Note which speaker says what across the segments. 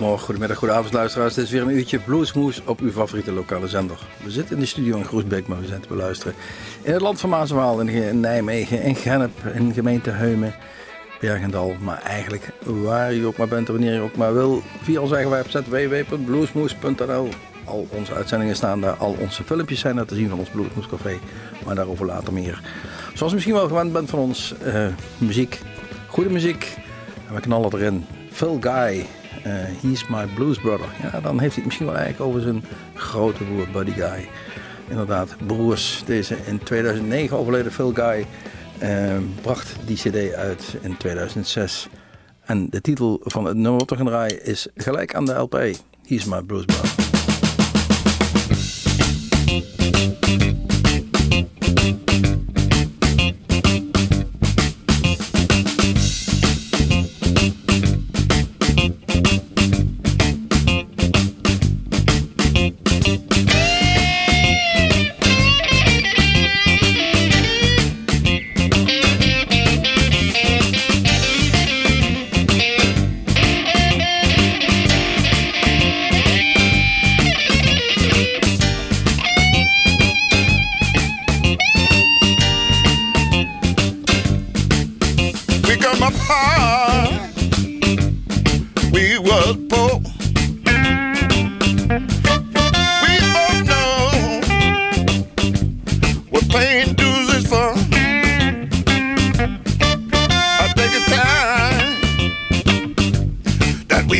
Speaker 1: goedemorgen, goedemiddag, goedenavond luisteraars. Dit is weer een uurtje Bluesmoes op uw favoriete lokale zender. We zitten in de studio in Groesbeek, maar we zijn te beluisteren in het land van Maaswaal, in Nijmegen, in Gennep, in gemeente Heumen, Bergendal. Maar eigenlijk waar u ook maar bent en wanneer u ook maar wil, via onze eigen website www.bluesmoes.nl. Al onze uitzendingen staan daar, al onze filmpjes zijn er te zien van ons Bluesmoes Café, maar daarover later meer. Zoals u misschien wel gewend bent van ons, uh, muziek, goede muziek, en we knallen erin. Phil Guy, He's My Blues Brother. Ja, dan heeft hij het misschien wel eigenlijk over zijn grote broer Buddy Guy. Inderdaad, broers. Deze in 2009 overleden Phil Guy uh, bracht die cd uit in 2006. En de titel van het nummer wat draaien is gelijk aan de LP. He's My Blues Brother.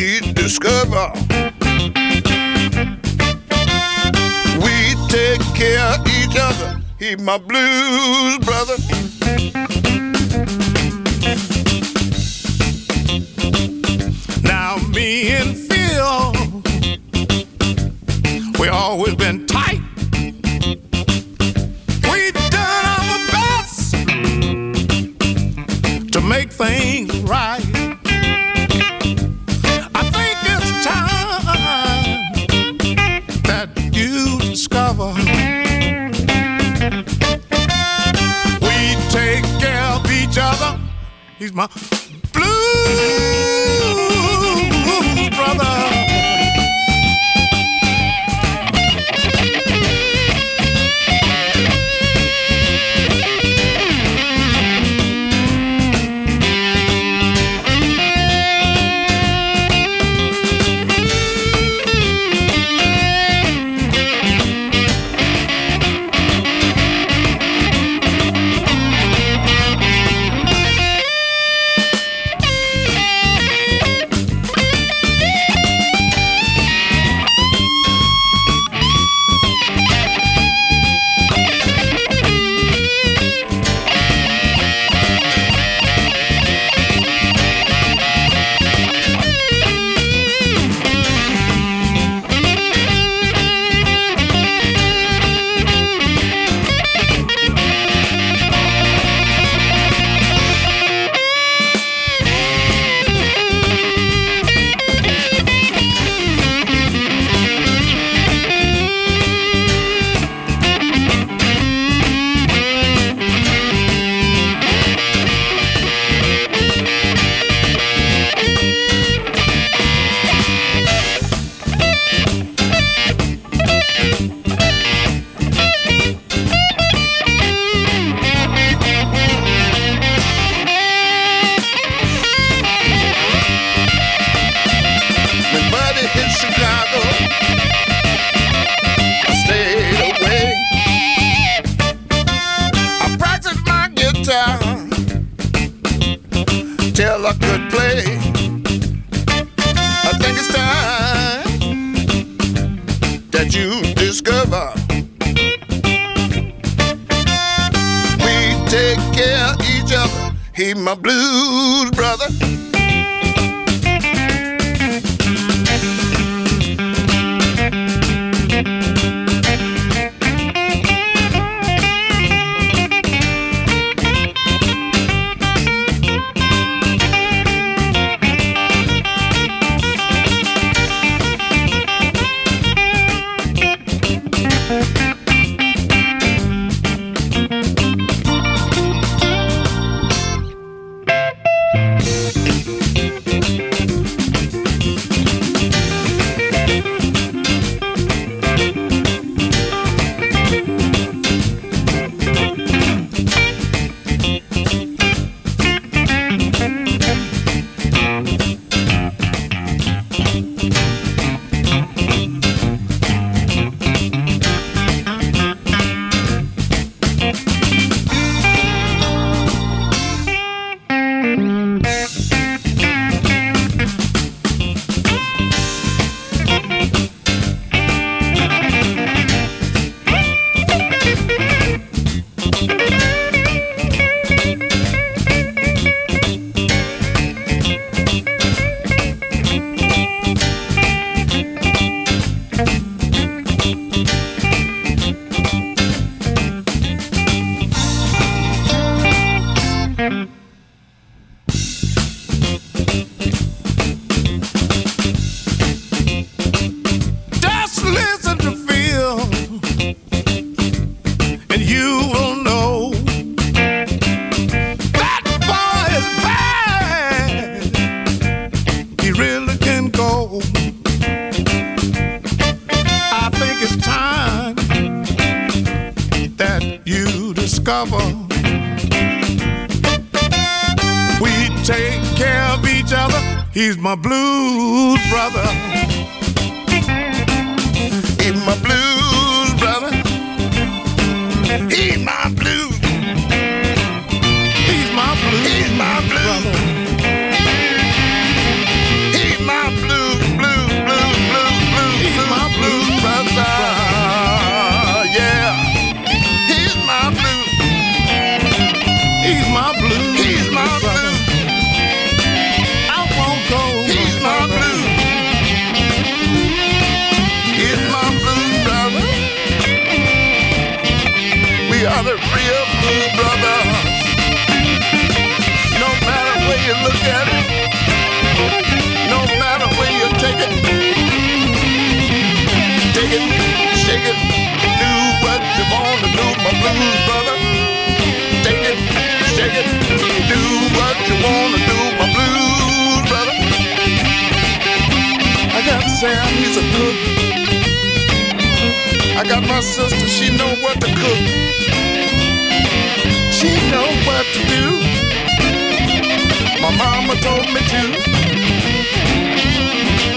Speaker 2: we discover. We take care of each other. He my blues brother. Now me and Phil, we always been He's my blues brother. Take it, shake it, do what you wanna do, my blues brother. I got Sam, he's a cook. I got my sister, she know what to cook. She know what to do. My mama told me to.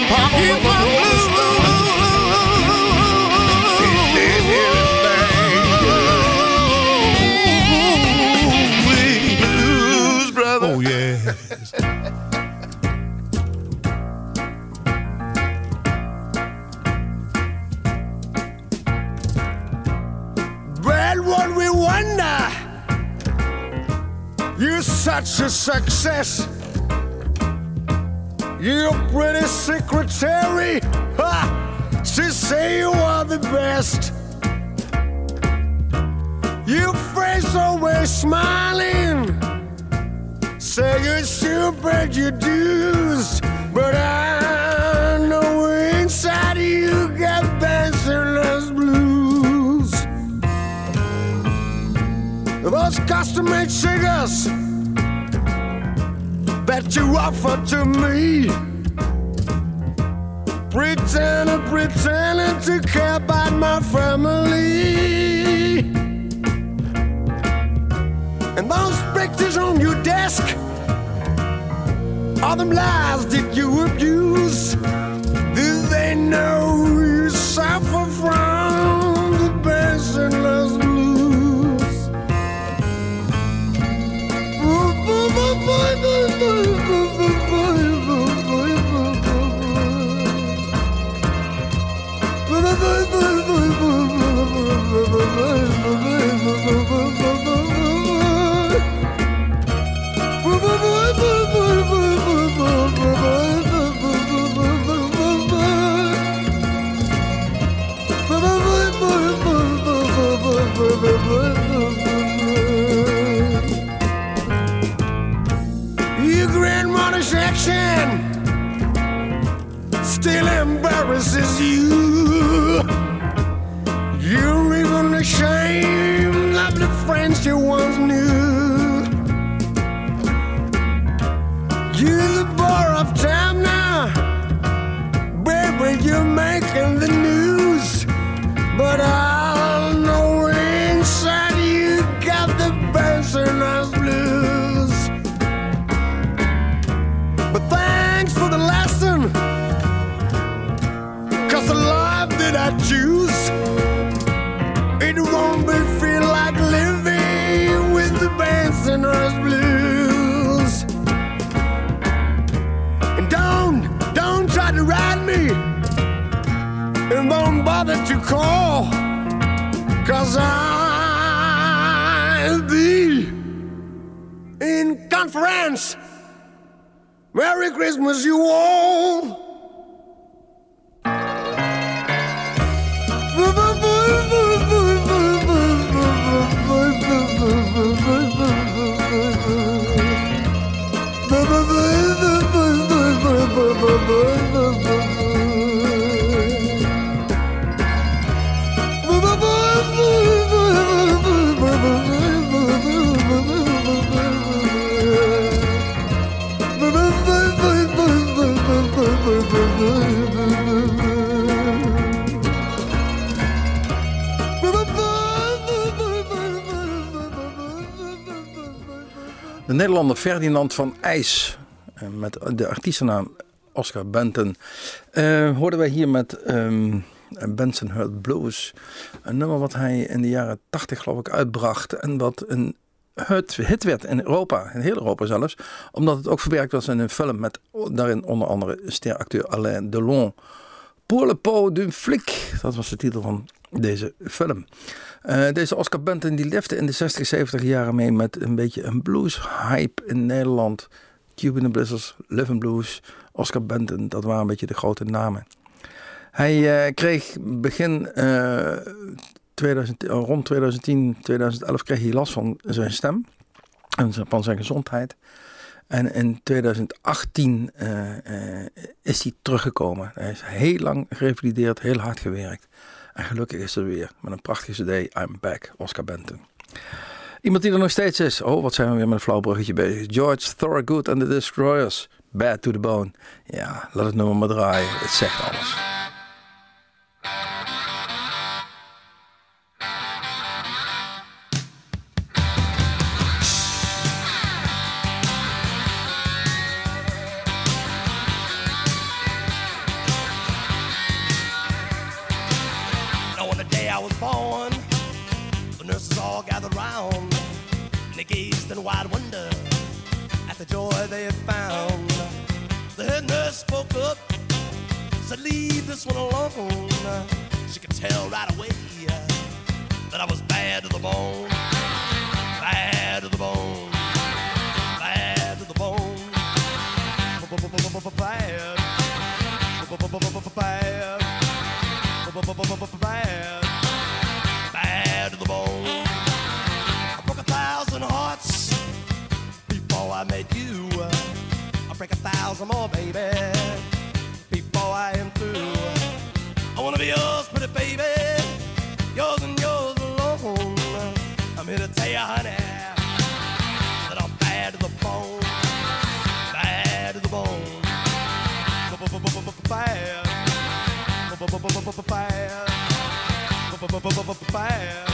Speaker 2: Papa was. He
Speaker 3: you're a success. You're pretty secretary. Ha! She say you are the best. Your face always smiling. Say you're super reduced, but I know inside you got bachelor's blues. Those custom-made cigars you offer to me. Pretending, pretending to care about my family. And those pictures on your desk are them lies that you abuse. Do they know Christmas, you all.
Speaker 1: Nederlander Ferdinand van IJs eh, met de artiestennaam Oscar Benton. Eh, hoorden wij hier met ehm, Benson Hurt Blues. Een nummer wat hij in de jaren 80 geloof ik uitbracht. En wat een hit, hit werd in Europa, in heel Europa zelfs. Omdat het ook verwerkt was in een film met daarin onder andere steracteur Alain Delon. Pour le pot d'un flic, dat was de titel van deze film. Eh, deze Oscar Benton die leefde in de 60, 70 jaren mee met een beetje een blues hype in Nederland. Cuban Blizzards, Living Blues, Oscar Benton, dat waren een beetje de grote namen. Hij uh, kreeg begin uh, 2000, rond 2010, 2011 kreeg hij last van zijn stem en van zijn gezondheid. En in 2018 uh, uh, is hij teruggekomen. Hij is heel lang gerevalideerd, heel hard gewerkt. En gelukkig is er weer met een prachtige cd I'm Back, Oscar Benton. Iemand die er nog steeds is. Oh, wat zijn we weer met een flauw bruggetje bezig. George Thorogood and the Destroyers. Bad to the Bone. Ja, laat het nummer maar draaien. Het zegt alles.
Speaker 4: Gazed in wide wonder at the joy they had found. The head nurse spoke up, said, "Leave this one alone." She could tell right away that I was bad to the bone, bad to the bone, bad to the bone, bad, bad, bad, a thousand more, baby, before I am through. I wanna be yours, pretty baby, yours and yours alone. I'm here to tell you, honey, that I'm bad to the bone, bad to the bone, bad, bad, bad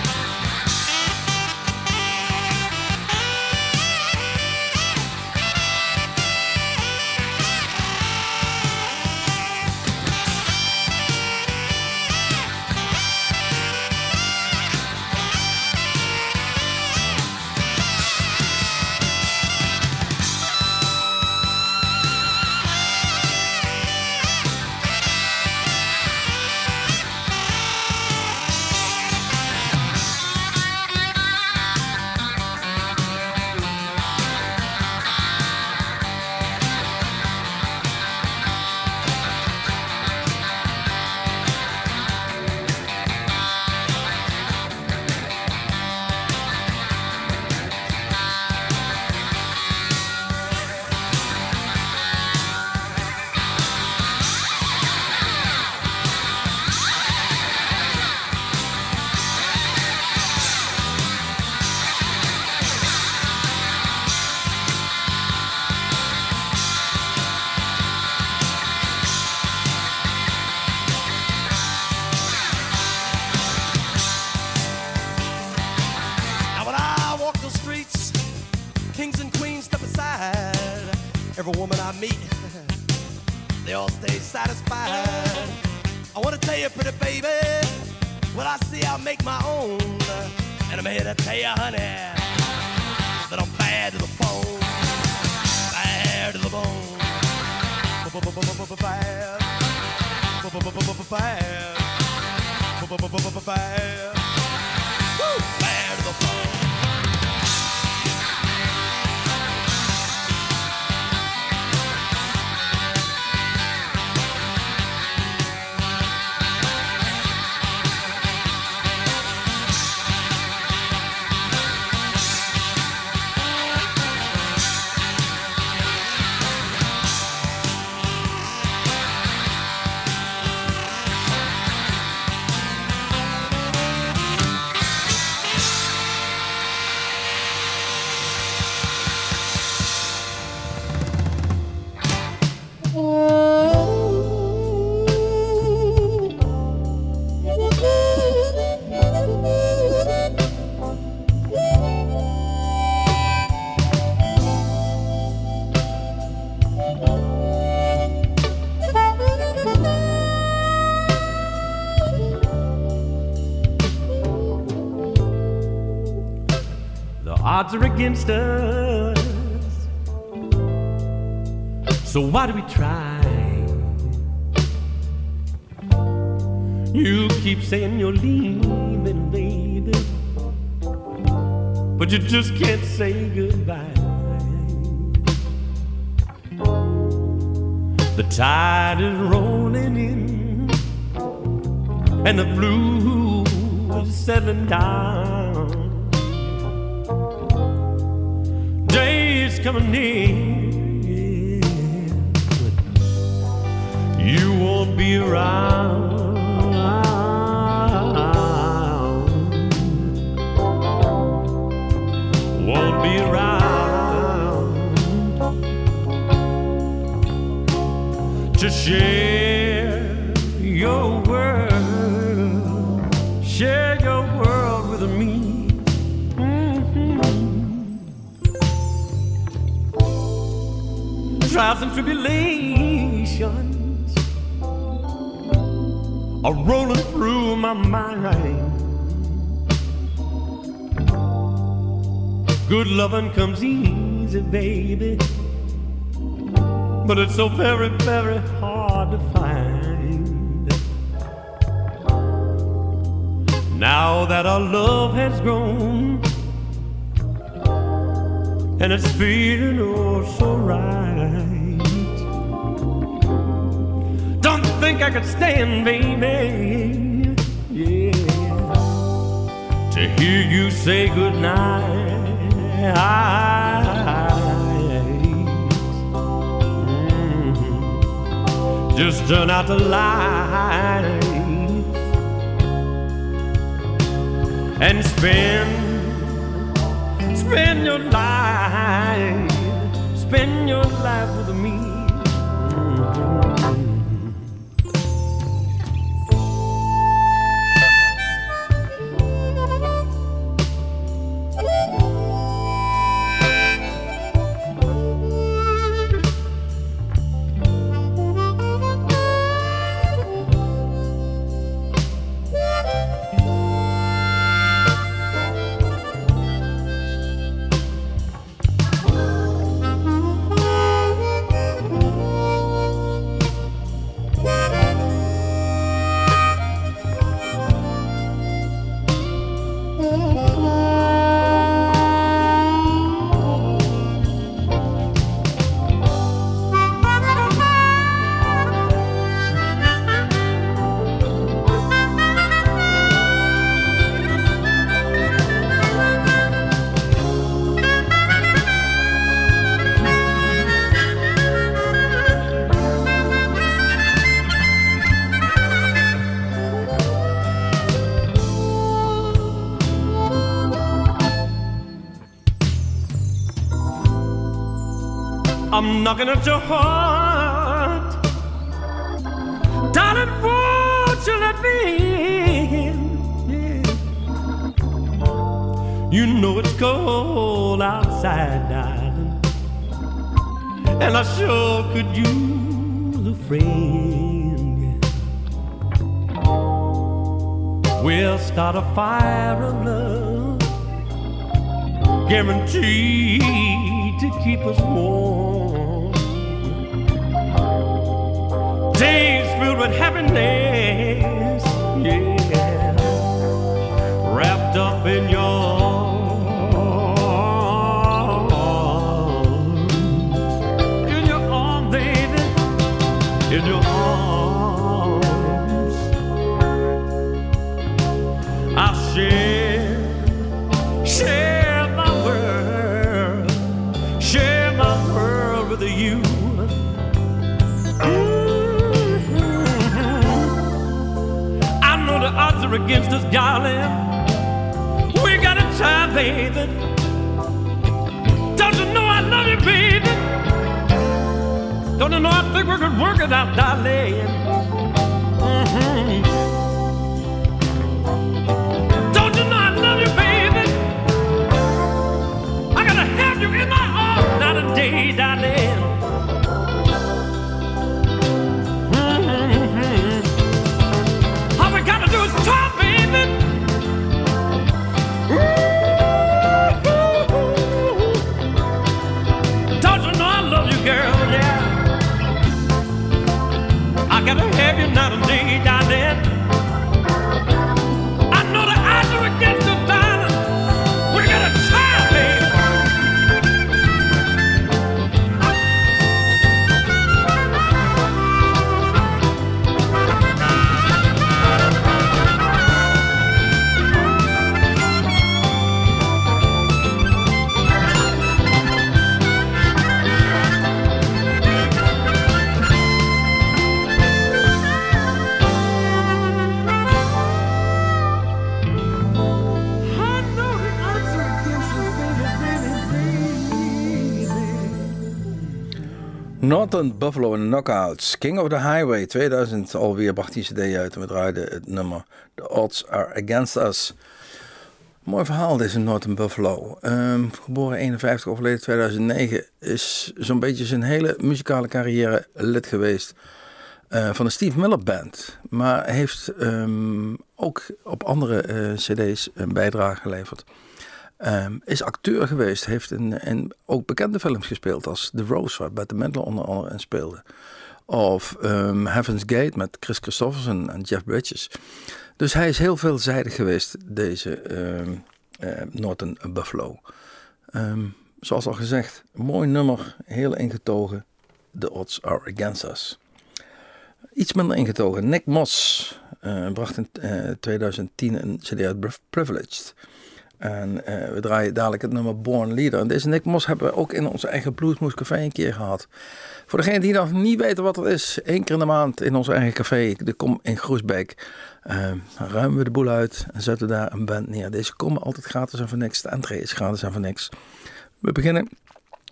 Speaker 4: I wanna tell you, pretty baby, what I see, I'll make my own. And I'm here to tell you, honey, that I'm bad to the bone, bad to the bone, bad, bad, bad, bad to the bone.
Speaker 5: So why do we try? You keep saying you're leaving, baby. But you just can't say goodbye. The tide is rolling in, and the blues is settling down. Coming near. You won't be around. Won't be around to share trials and tribulations are rolling through my mind. Good loving comes easy, baby, but it's so very, very hard to find. Now that our love has grown and it's feeling oh so right. Don't think I could stand, baby, yeah, to hear you say goodnight. Mhm. Just turn out the lights and spend spend your life, spend your life knocking at your heart. Darling, won't you let me in? Yeah. You know it's cold outside, darling. And I sure could use a friend. We'll start a fire of love guaranteed to keep us warm. Days filled with happiness, yeah, wrapped up in your arms, in your arms, baby, in your arms. Share, share against us, darling. We got a time, baby. Don't you know I love you, baby? Don't you know I think we could work it out, darling? Mhm. Don't you know I love you, baby? I gotta have you in my arms day, darling.
Speaker 1: Northern Buffalo Knockouts. King of the Highway 2000 alweer bracht die cd uit en we draaiden het nummer The Odds Are Against Us. Mooi verhaal deze Northern Buffalo. Ehm, geboren 51, overleden 2009. Is zo'n beetje zijn hele muzikale carrière lid geweest eh, van de Steve Miller Band. Maar heeft ehm, ook op andere eh, cd's een bijdrage geleverd. Ehm, is acteur geweest, heeft in, ook bekende films gespeeld als The Rose, waar Bette Midler onder andere in speelde. Of ehm, Heaven's Gate met Chris Christopherson en Jeff Bridges. Dus hij is heel veelzijdig geweest, deze eh, Northern Buffalo. Zoals al gezegd, mooi nummer, heel ingetogen. The odds are against us. Iets minder ingetogen. Nick Moss eh, bracht in eh, 2010 een CD uit Priv- Privileged. En eh, we draaien dadelijk het nummer Born Leader. En deze Nick Moss hebben we ook in onze eigen Bluesmoes Café een keer gehad. Voor degene die nog niet weten wat het is, één keer in de maand in ons eigen café, de Kom in Groesbeek, dan ruimen we de boel uit en zetten daar een band neer. Deze komen altijd gratis en voor niks. De entree is gratis en voor niks. We beginnen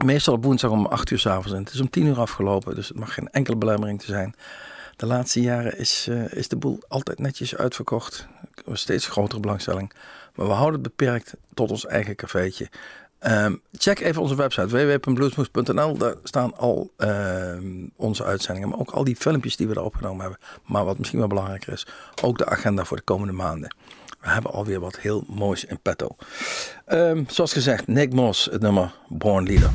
Speaker 1: meestal op woensdag om 8 uur s'avonds en het is om 10 uur afgelopen, dus het mag geen enkele belemmering te zijn. De laatste jaren is, eh, is de boel altijd netjes uitverkocht. Er steeds grotere belangstelling. Maar we houden het beperkt tot ons eigen cafeetje. Ehm, check even onze website www.bluesmoes.nl. Daar staan al ehm, onze uitzendingen, maar ook al die filmpjes die we er opgenomen hebben. Maar wat misschien wel belangrijker is, ook de agenda voor de komende maanden. We hebben alweer wat heel moois in petto. Ehm, zoals gezegd, Nick Moss, het nummer Born Leader.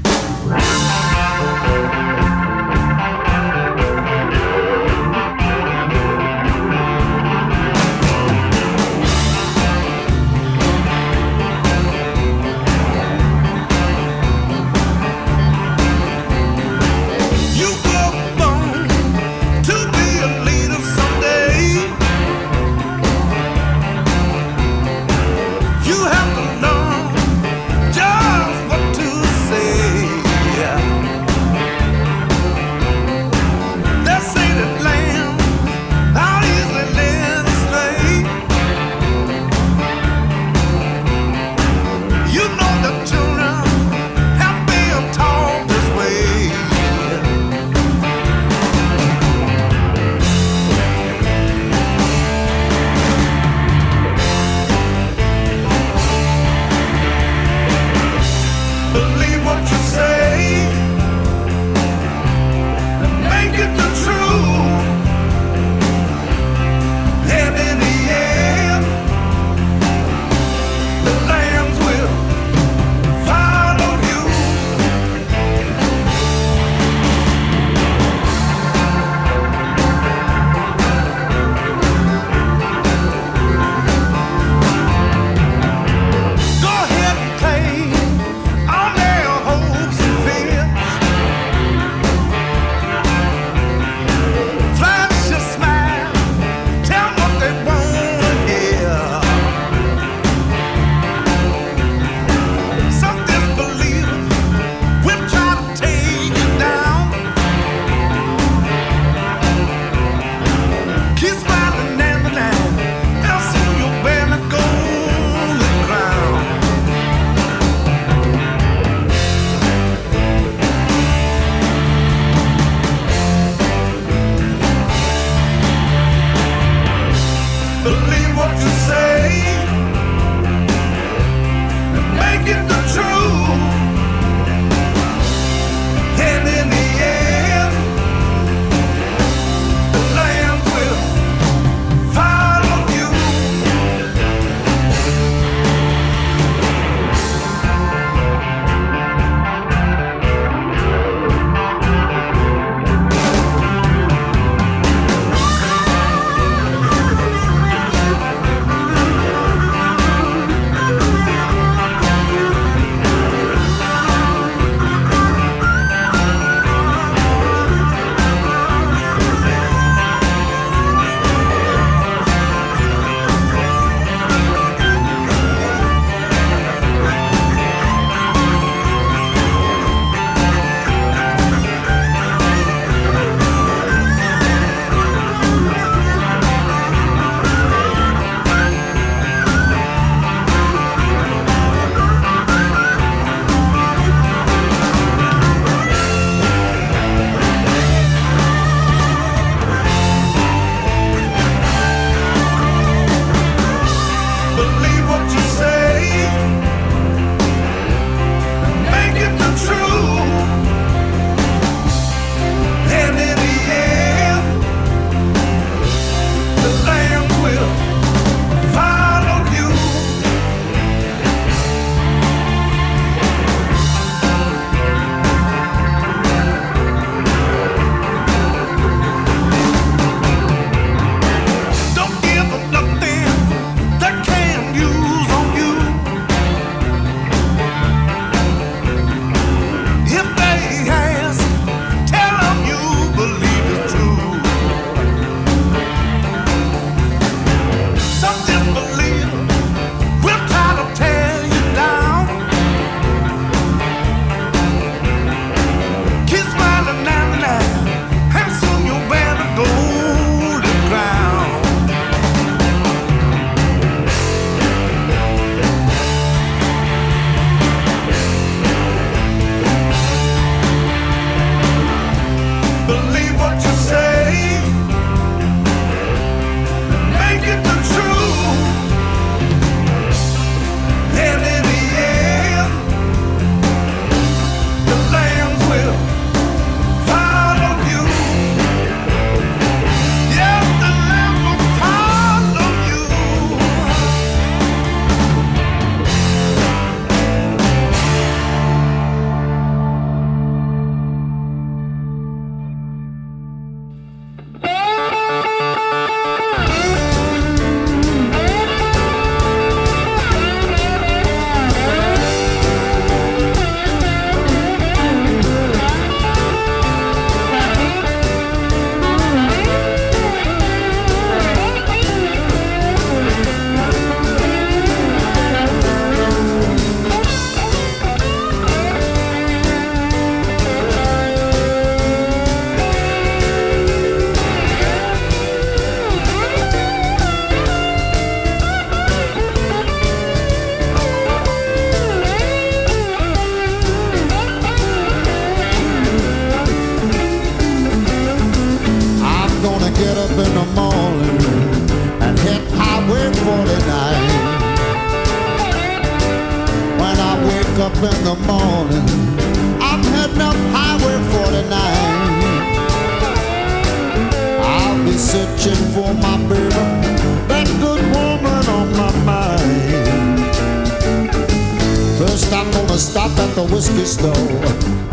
Speaker 3: Whiskey store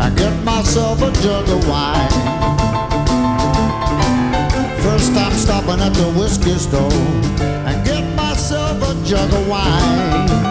Speaker 3: and get myself a jug of wine. First, I'm stopping at the whiskey store and get myself a jug of wine.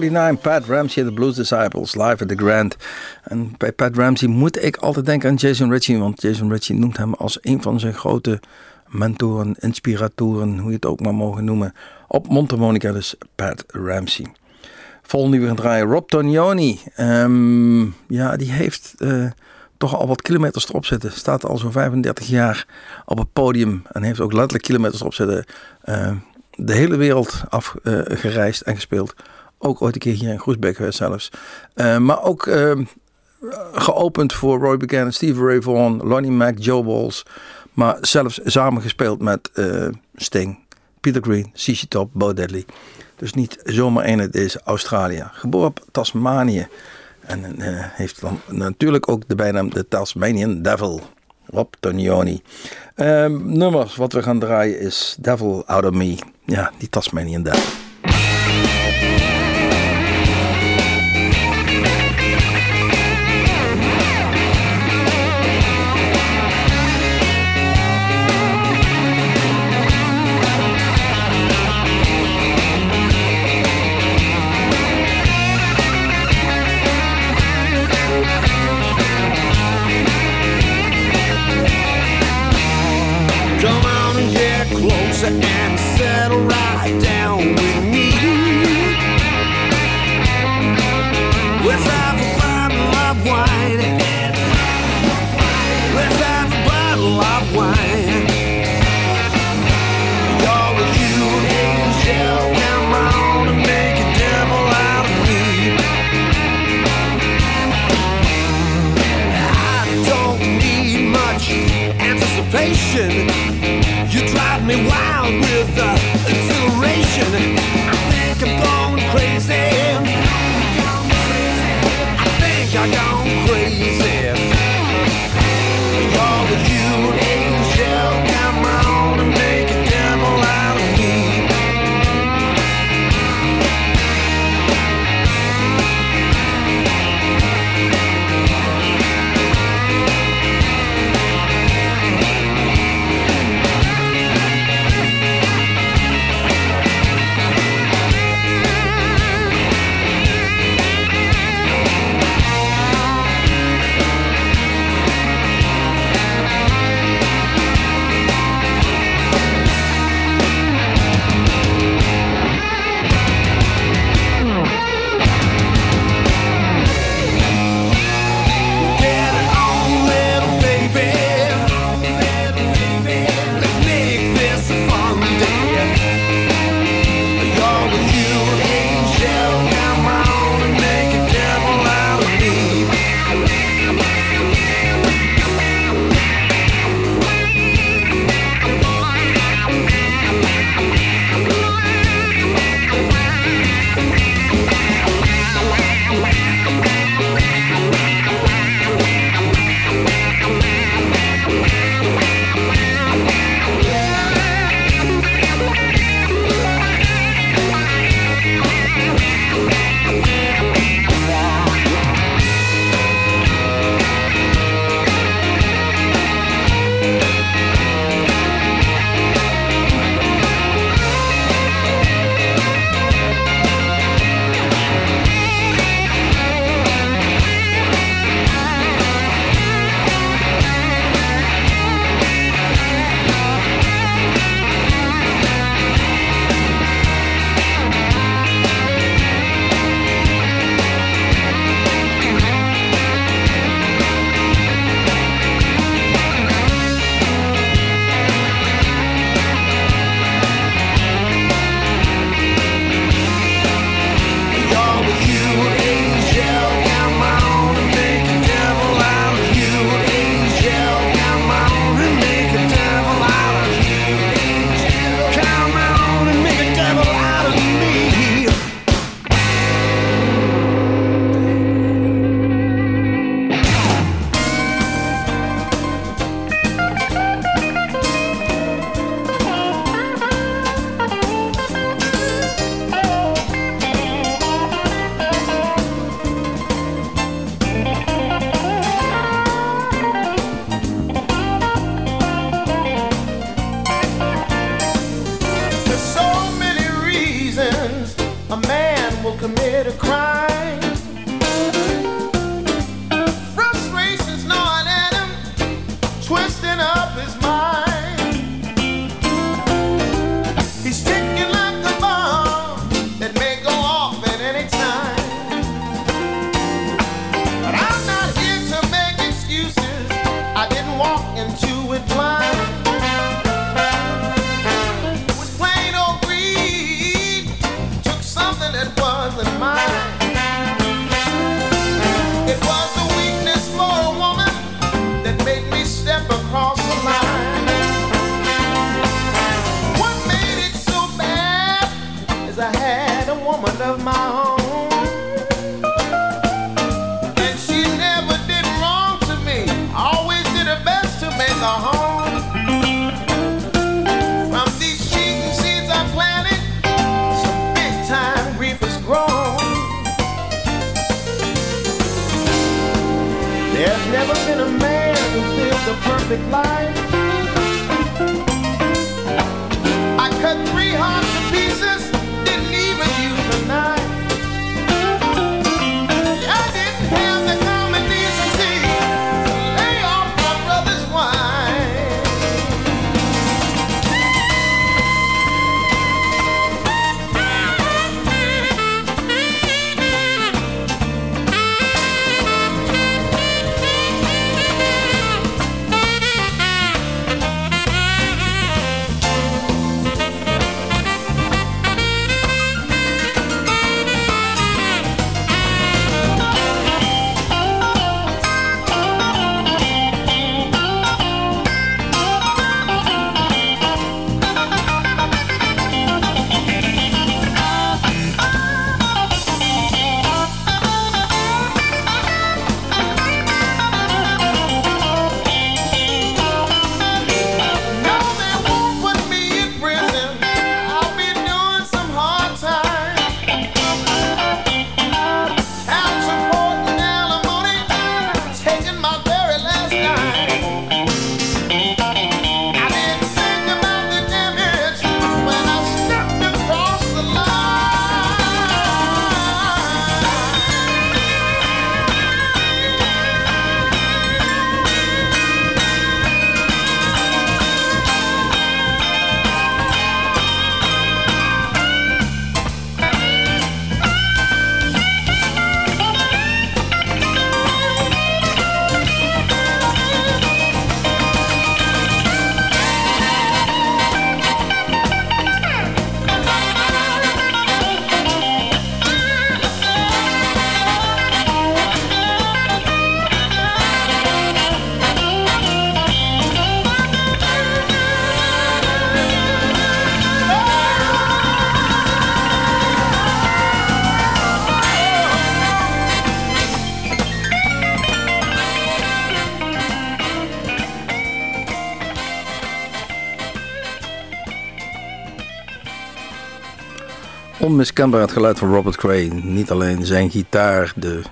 Speaker 3: 49,
Speaker 1: Pat Ramsey, de Blues Disciples, live at the Grand. En bij Pat Ramsey moet ik altijd denken aan Jason Ritchie, want Jason Ritchie noemt hem als een van zijn grote mentoren, inspiratoren, hoe je het ook maar mogen noemen. Op mondharmonica dus Pat Ramsey. Volgende die we gaan draaien, Rob Tonioni. Ehm, ja, die heeft eh, toch al wat kilometers erop zitten. Staat al zo'n 35 jaar op het podium en heeft ook letterlijk kilometers erop zitten. Eh, de hele wereld afgereisd en gespeeld. Ook ooit een keer hier in Groesbeek geweest zelfs. Eh, maar ook ehm, geopend voor Roy Buchanan, Steve Ray Vaughan, Lonnie Mack, Joe Walls. Maar zelfs samengespeeld met eh, Sting, Peter Green, CC Top, Bo Deadly.
Speaker 6: Dus niet zomaar één, het is Australië. Geboren op Tasmanië. En eh, heeft dan natuurlijk ook de bijnaam de Tasmanian Devil. Rob Tonioni. Ehm, nummers wat we gaan draaien is Devil Out of Me. Ja, die Tasmanian Devil.
Speaker 1: Onmiskenbaar het geluid van Robert Cray. Niet alleen zijn gitaar, de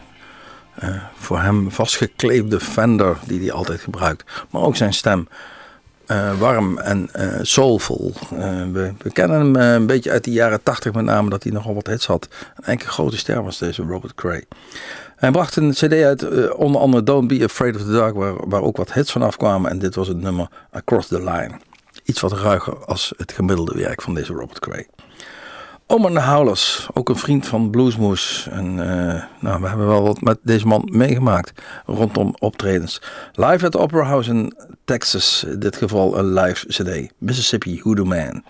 Speaker 1: eh, voor hem vastgekleefde Fender die hij altijd gebruikt, maar ook zijn stem. Eh, warm en eh, soulful. We, we kennen hem een beetje uit de jaren 80 met name dat hij nogal wat hits had. Een enkele grote ster was deze Robert Cray. Hij bracht een cd uit, onder andere Don't Be Afraid of the Dark, waar, waar ook wat hits vanaf kwamen. En dit was het nummer Across the Line. Iets wat ruiger als het gemiddelde werk van deze Robert Cray. Oman de Howlers, ook een vriend van Bluesmoes. En eh, nou, we hebben wel wat met deze man meegemaakt rondom optredens. Live at Opera House in Texas, in dit geval een live cd. Mississippi Hoodoo Man.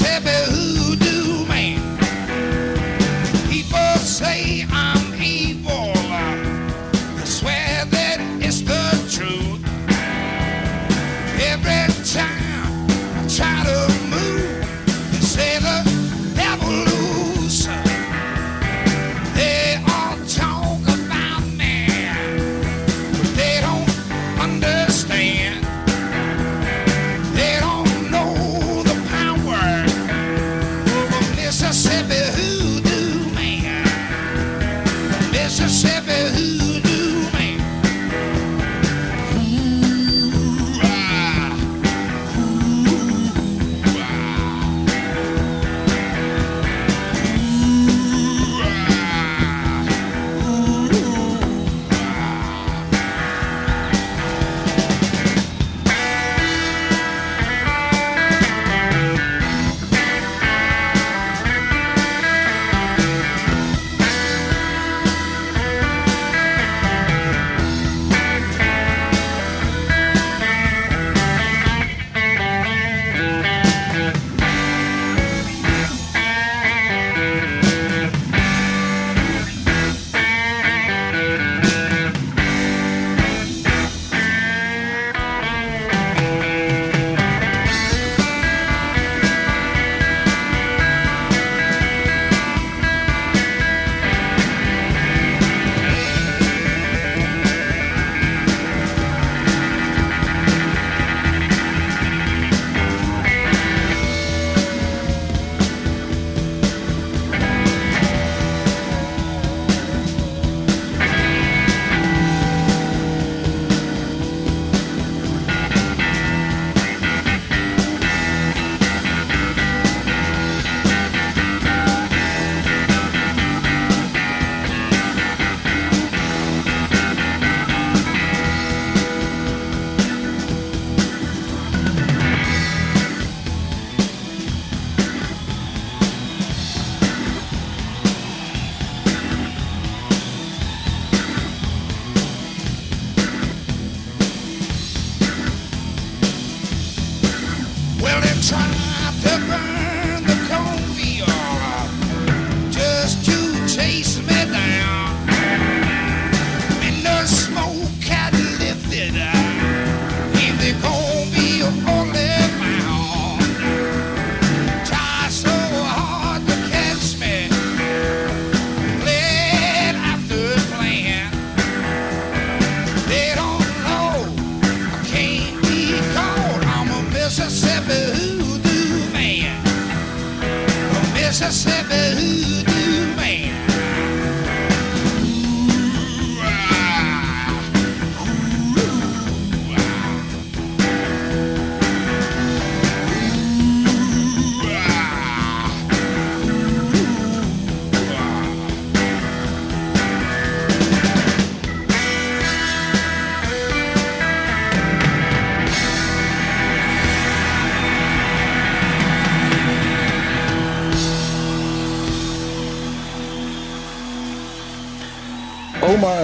Speaker 7: Mississippi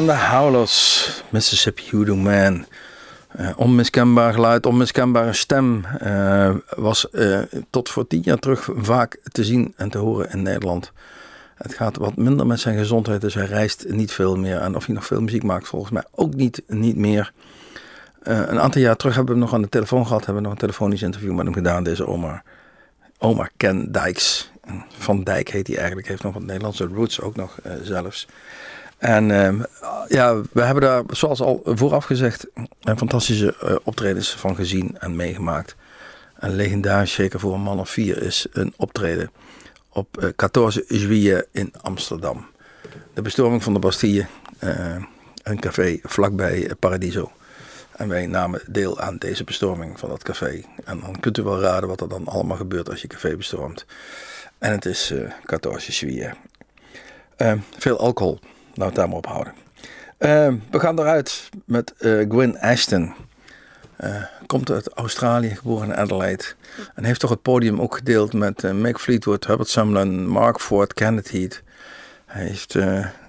Speaker 1: En de Howlers, Mississippi Hoodoo Man. Eh, onmiskenbaar geluid, onmiskenbare stem. eh, was eh, tot voor tien jaar terug vaak te zien en te horen in Nederland. Het gaat wat minder met zijn gezondheid, dus hij reist niet veel meer. En of hij nog veel muziek maakt, volgens mij ook niet, niet meer. Een aantal jaar terug hebben we hem nog aan de telefoon gehad. Hebben we nog een telefonisch interview met hem gedaan, deze oma. Oma Ken Dijks. Van Dijk heet hij eigenlijk. Heeft nog wat Nederlandse roots ook nog zelfs. En ehm, ja, we hebben daar, zoals al vooraf gezegd, een fantastische eh, optredens van gezien en meegemaakt. En legendarisch, zeker voor een man of vier, is een optreden op eh 14 juillet in Amsterdam. De bestorming van de Bastille, eh, een café vlakbij Paradiso. En wij namen deel aan deze bestorming van dat café. En dan kunt u wel raden wat er dan allemaal gebeurt als je café bestormt. En het is eh 14 juillet. Eh, veel alcohol. Nou, het daar maar op houden. Eh, we gaan eruit met eh Gwen Ashton. Eh, komt uit Australië, geboren in Adelaide. En heeft toch het podium ook gedeeld met eh, Mick Fleetwood, Herbert Sumlin, Mark Ford, Kenneth Heat. Hij heeft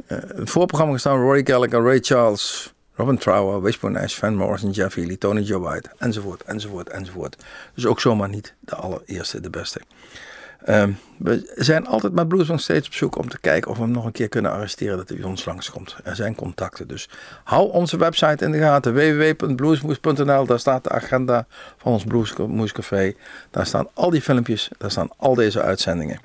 Speaker 1: het voorprogramma gestaan Roy Gallagher, Ray Charles, Robin Trower, Wishbone Ash, Van Morrison, Jeff Healey, Tony Joe White, enzovoort, enzovoort, enzovoort. Dus ook zomaar niet de allereerste, de beste. Ehm, we zijn altijd met Blues nog steeds op zoek om te kijken of we hem nog een keer kunnen arresteren dat hij bij ons langskomt. Er zijn contacten, dus hou onze website in de gaten www.bluesmoes.nl. Daar staat de agenda van ons Bluesmoescafé. Daar staan al die filmpjes, daar staan al deze uitzendingen.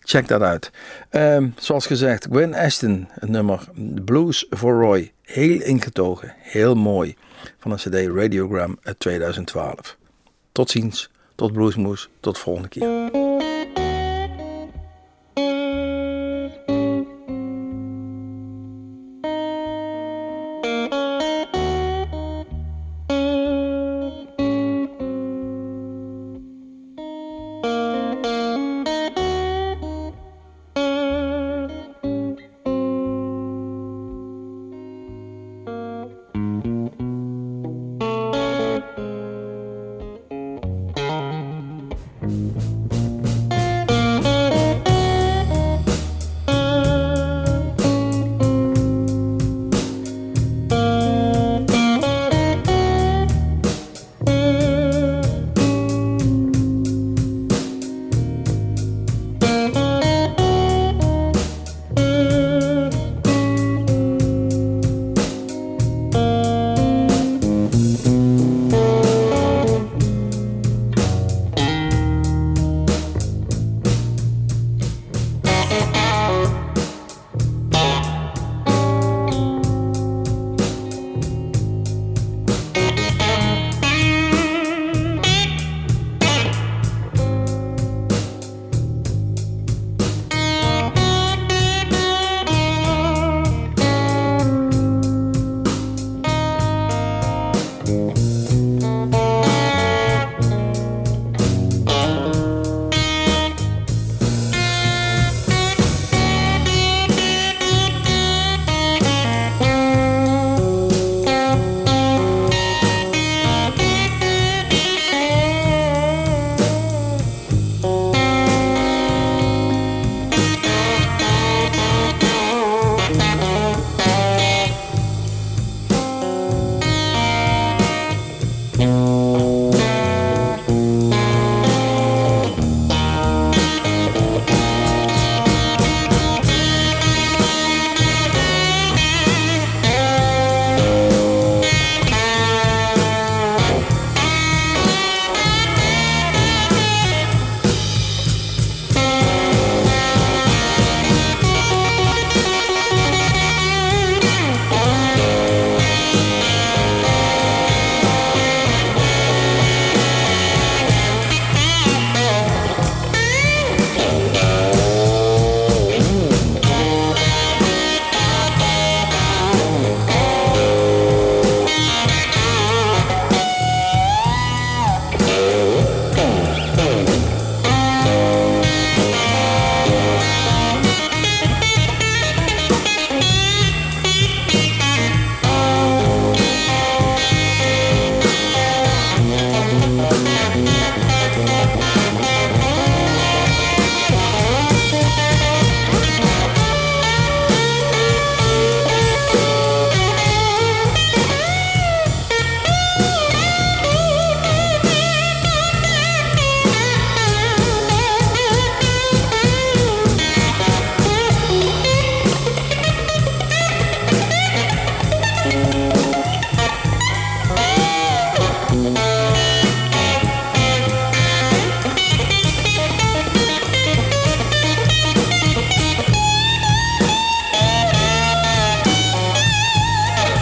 Speaker 1: Check dat uit. Ehm, zoals gezegd, Gwen Ashton, het nummer Blues for Roy. Heel ingetogen, heel mooi. Van een CD Radiogram uit 2012. Tot ziens, tot Bluesmoes, tot volgende keer.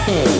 Speaker 1: Cafe.